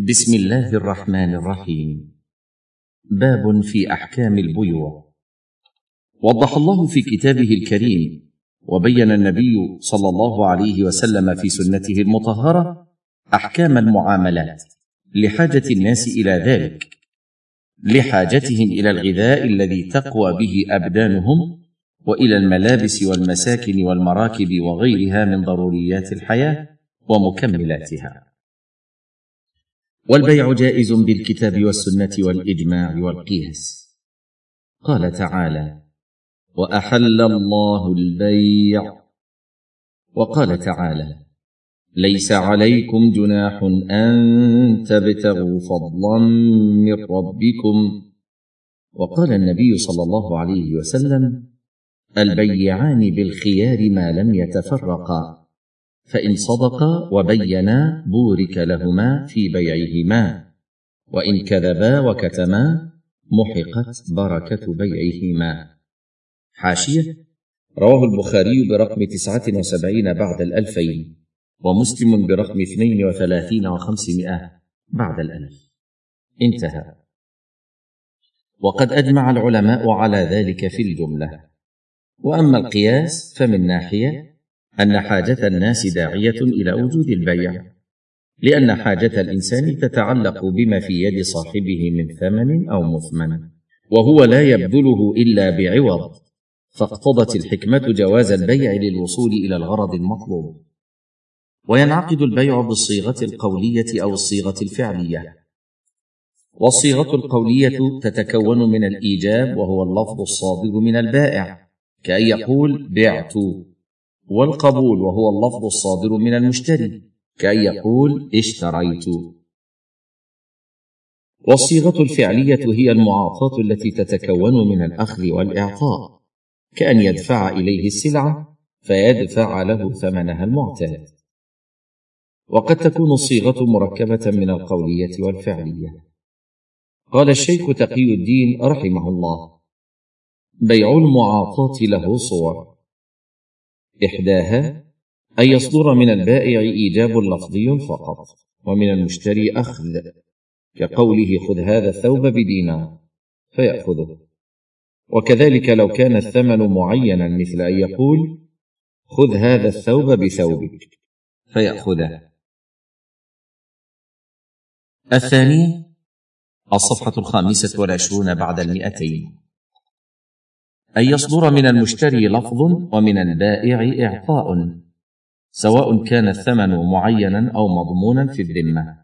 بسم الله الرحمن الرحيم. باب في أحكام البيوع. وضح الله في كتابه الكريم وبين النبي صلى الله عليه وسلم في سنته المطهرة أحكام المعاملات لحاجة الناس إلى ذلك لحاجتهم إلى الغذاء الذي تقوى به أبدانهم وإلى الملابس والمساكن والمراكب وغيرها من ضروريات الحياة ومكملاتها. والبيع جائز بالكتاب والسنة والإجماع والقياس. قال تعالى وأحل الله البيع. وقال تعالى ليس عليكم جناح أن تبتغوا فضلا من ربكم. وقال النبي صلى الله عليه وسلم البيعان بالخيار ما لم يتفرقا. فإن صدقا وبينا بورك لهما في بيعهما. وإن كذبا وكتما محقت بركة بيعهما. حاشية. رواه البخاري برقم تسعة وسبعين بعد الألفين ومسلم برقم اثنين وثلاثين وخمسمائة بعد الألف. انتهى. وقد أجمع العلماء على ذلك في الجملة. وأما القياس فمن ناحية أن حاجة الناس داعية إلى وجود البيع لأن حاجة الإنسان تتعلق بما في يد صاحبه من ثمن أو مثمن وهو لا يبذله إلا بعوض فاقتضت الحكمة جواز البيع للوصول إلى الغرض المطلوب. وينعقد البيع بالصيغة القولية أو الصيغة الفعلية. والصيغة القولية تتكون من الإيجاب وهو اللفظ الصادر من البائع كأن يقول بعت. والقبول وهو اللفظ الصادر من المشتري كأن يقول اشتريت. والصيغة الفعلية هي المعاطاة التي تتكون من الأخذ والإعطاء كأن يدفع إليه السلعة فيدفع له ثمنها المعتاد. وقد تكون الصيغة مركبة من القولية والفعلية. قال الشيخ تقي الدين رحمه الله بيع المعاطاة له صور. إحداها أن يصدر من البائع إيجاب لفظي فقط ومن المشتري أخذ كقوله خذ هذا الثوب بدينار فيأخذه. وكذلك لو كان الثمن معينا مثل أن يقول خذ هذا الثوب بثوبك فيأخذه. الثانية الصفحة الخامسة والعشرون بعد المئتين. أن يصدر من المشتري لفظ ومن البائع إعطاء سواء كان الثمن معينا أو مضمونا في الذمة.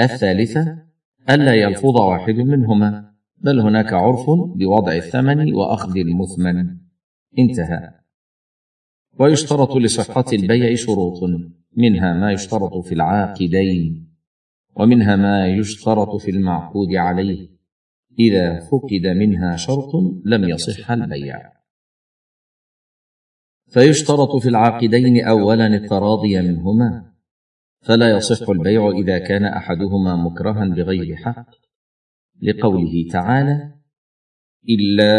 الثالثة الا يلفظ واحد منهما بل هناك عرف بوضع الثمن وأخذ المثمن. انتهى. ويشترط لصحة البيع شروط منها ما يشترط في العاقدين ومنها ما يشترط في المعقود عليه. إذا فقد منها شرط لم يصح البيع. فيشترط في العاقدين اولا التراضي منهما. فلا يصح البيع إذا كان أحدهما مكرها بغير حق. لقوله تعالى إلا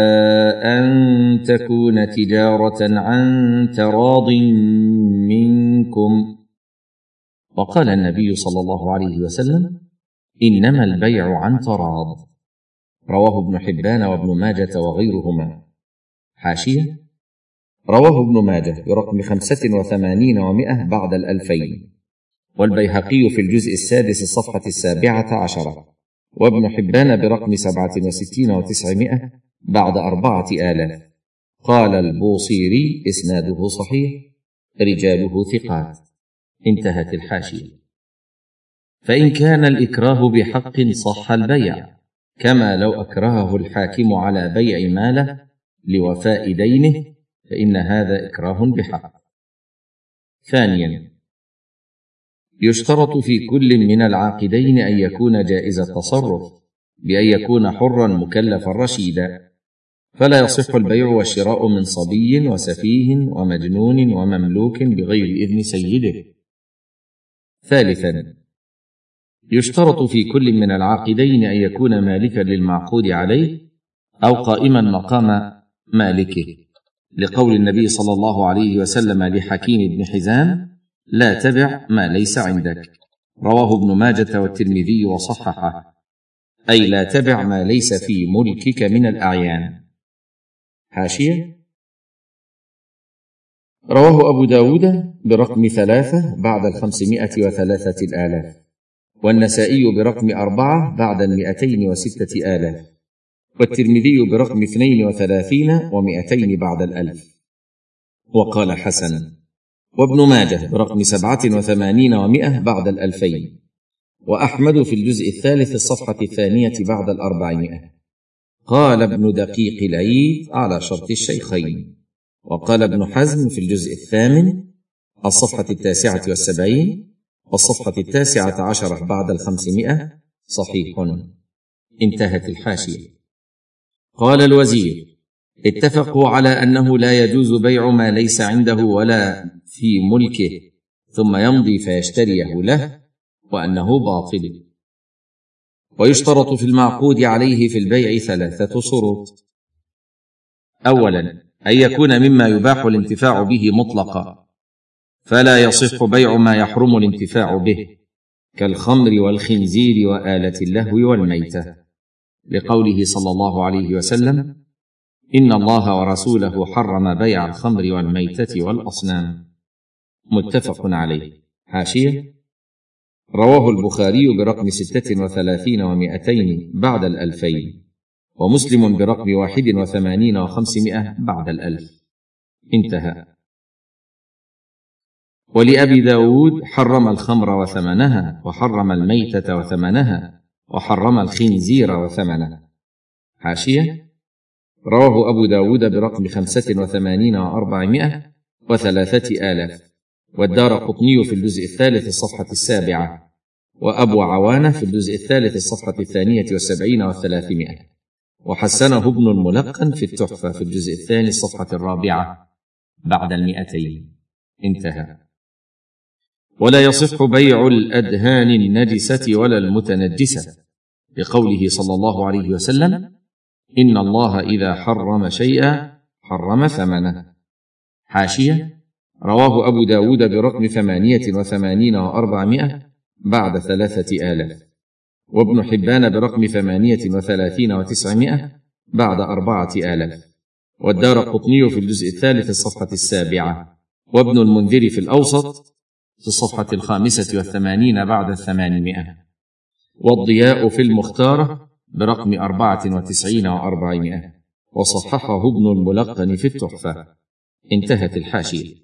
أن تكون تجارة عن تراض منكم. وقال النبي صلى الله عليه وسلم إنما البيع عن تراض. رواه ابن حبان وابن ماجة وغيرهما. حاشية. رواه ابن ماجه برقم خمسة وثمانين ومائة بعد الألفين. والبيهقي في الجزء السادس الصفحة السابعة عشرة. وابن حبان برقم سبعة وستين وتسعمائة بعد أربعة آلاف. قال البوصيري إسناده صحيح. رجاله ثقات. انتهت الحاشية. فإن كان الإكراه بحق صح البيع. كما لو أكرهه الحاكم على بيع ماله لوفاء دينه فإن هذا إكراه بحق. ثانيا يشترط في كل من العاقدين أن يكون جائز التصرف بأن يكون حرا مكلفا رشيدا فلا يصح البيع والشراء من صبي وسفيه ومجنون ومملوك بغير إذن سيده. ثالثا يشترط في كل من العاقدين أن يكون مالكا للمعقود عليه أو قائما مقام مالكه. لقول النبي صلى الله عليه وسلم لحكيم بن حزام لا تبع ما ليس عندك. رواه ابن ماجه والترمذي وصححه. أي لا تبع ما ليس في ملكك من الأعيان. حاشية. رواه أبو داود برقم ثلاثة بعد الخمسمائة وثلاثة الآلاف. والنسائي برقم أربعة بعد المئتين وستة آلاف والترمذي برقم اثنين وثلاثين ومئتين بعد الألف. وقال حسن وابن ماجه برقم سبعة وثمانين ومئة بعد الألفين وأحمد في الجزء الثالث الصفحة الثانية بعد الأربعمائة. قال ابن دقيق العيد على شرط الشيخين. وقال ابن حزم في الجزء الثامن الصفحة التاسعة والسبعين والصفحة التاسعة عشرة بعد الخمسمائة صحيح. انتهت الحاشية. قال الوزير اتفقوا على أنه لا يجوز بيع ما ليس عنده ولا في ملكه ثم يمضي فيشتريه له وأنه باطل. ويشترط في المعقود عليه في البيع ثلاثة شروط. أولا أن يكون مما يباح الانتفاع به مطلقا. فلا يصح بيع ما يحرم الانتفاع به كالخمر والخنزير وآلة اللهو والميتة. لقوله صلى الله عليه وسلم إن الله ورسوله حرم بيع الخمر والميتة والأصنام. متفق عليه. حاشية. رواه البخاري برقم ستة وثلاثين ومائتين بعد الألفين ومسلم برقم واحد وثمانين وخمسمائة بعد الألف. انتهى. ولأبي داود حرم الخمر وثمنها وحرم الميتة وثمنها وحرم الخنزير وثمنه حاشية؟ رواه أبو داود برقم خمسة وثمانين وأربعمائة وثلاثة آلاف. والدار قطني في الجزء الثالث الصفحة السابعة. وأبو عوانة في الجزء الثالث الصفحة الثانية والسبعين والثلاثمائة وحسنه ابن الملقن في التحفة في الجزء الثاني الصفحة الرابعة. بعد المئتين. انتهى. ولا يصح بيع الأدهان النجسة ولا المتنجسة. لقوله صلى الله عليه وسلم إن الله إذا حرم شيئا حرم ثمنه. حاشية رواه أبو داود برقم ثمانية وثمانين وأربعمائة بعد ثلاثة آلاف. وابن حبان برقم ثمانية وثلاثين وتسعمائة بعد أربعة آلاف. والدار قطني في الجزء الثالث الصفحة السابعة. وابن المنذر في الأوسط في الصفحة الخامسة والثمانين بعد الثمانمائة. والضياء في المختارة برقم أربعة وتسعين وأربعمائة. وصححه ابن الملقن في التحفة. انتهت الحاشية.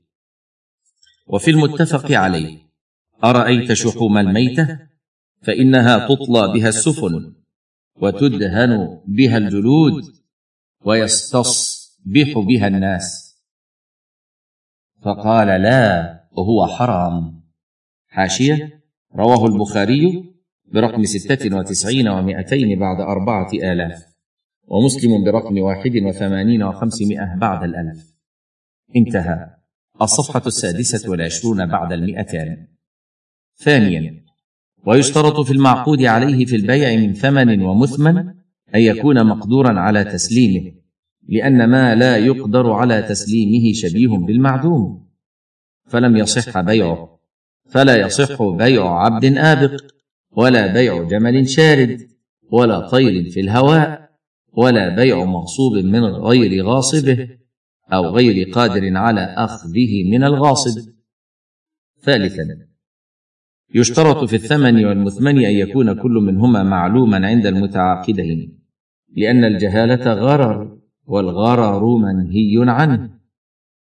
وفي المتفق عليه أرأيت شحوم الميتة؟ فإنها تطلى بها السفن وتدهن بها الجلود ويستصبح بها الناس. فقال لا وهو حرام. حاشية؟ رواه البخاري برقم ستة وتسعين ومائتين بعد أربعة آلاف ومسلم برقم واحد وثمانين وخمسمائة بعد الألف. انتهى. الصفحة السادسة والعشرون بعد المئتان. ثانيا ويشترط في المعقود عليه في البيع من ثمن ومثمن أن يكون مقدورا على تسليمه لأن ما لا يقدر على تسليمه شبيه بالمعدوم. فلم يصح بيعه. فلا يصح بيع عبد آبق ولا بيع جمل شارد ولا طير في الهواء ولا بيع مغصوب من غير غاصبه أو غير قادر على أخذه من الغاصب. ثالثا يشترط في الثمن والمثمن أن يكون كل منهما معلوما عند المتعاقدين لأن الجهالة غرر والغرر منهي عنه.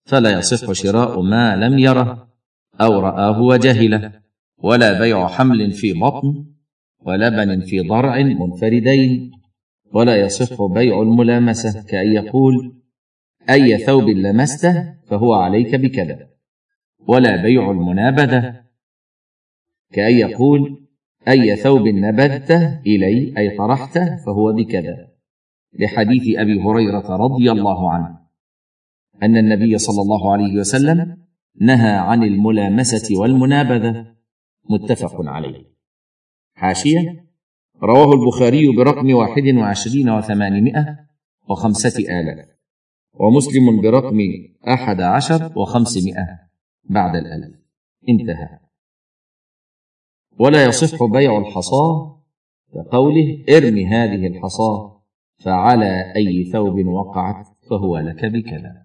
فلا يصح شراء ما لم يره أو رآه وجهله. ولا بيع حمل في بطن ولبن في ضرع منفردين. ولا يصح بيع الملامسة كأن يقول أي ثوب لمسته فهو عليك بكذا. ولا بيع المنابذة كأن يقول أي ثوب نبذته إلي أي طرحته فهو بكذا. لحديث أبي هريرة رضي الله عنه. أن النبي صلى الله عليه وسلم نهى عن الملامسة والمنابذة. متفق عليه. حاشية. رواه البخاري برقم واحد وعشرين وثمانمائة وخمسة آلاف. ومسلم برقم أحد عشر وخمسمائة بعد الألف. انتهى. ولا يصح بيع الحصاه كقوله ارمي هذه الحصاه فعلى أي ثوب وقعت فهو لك بكذا.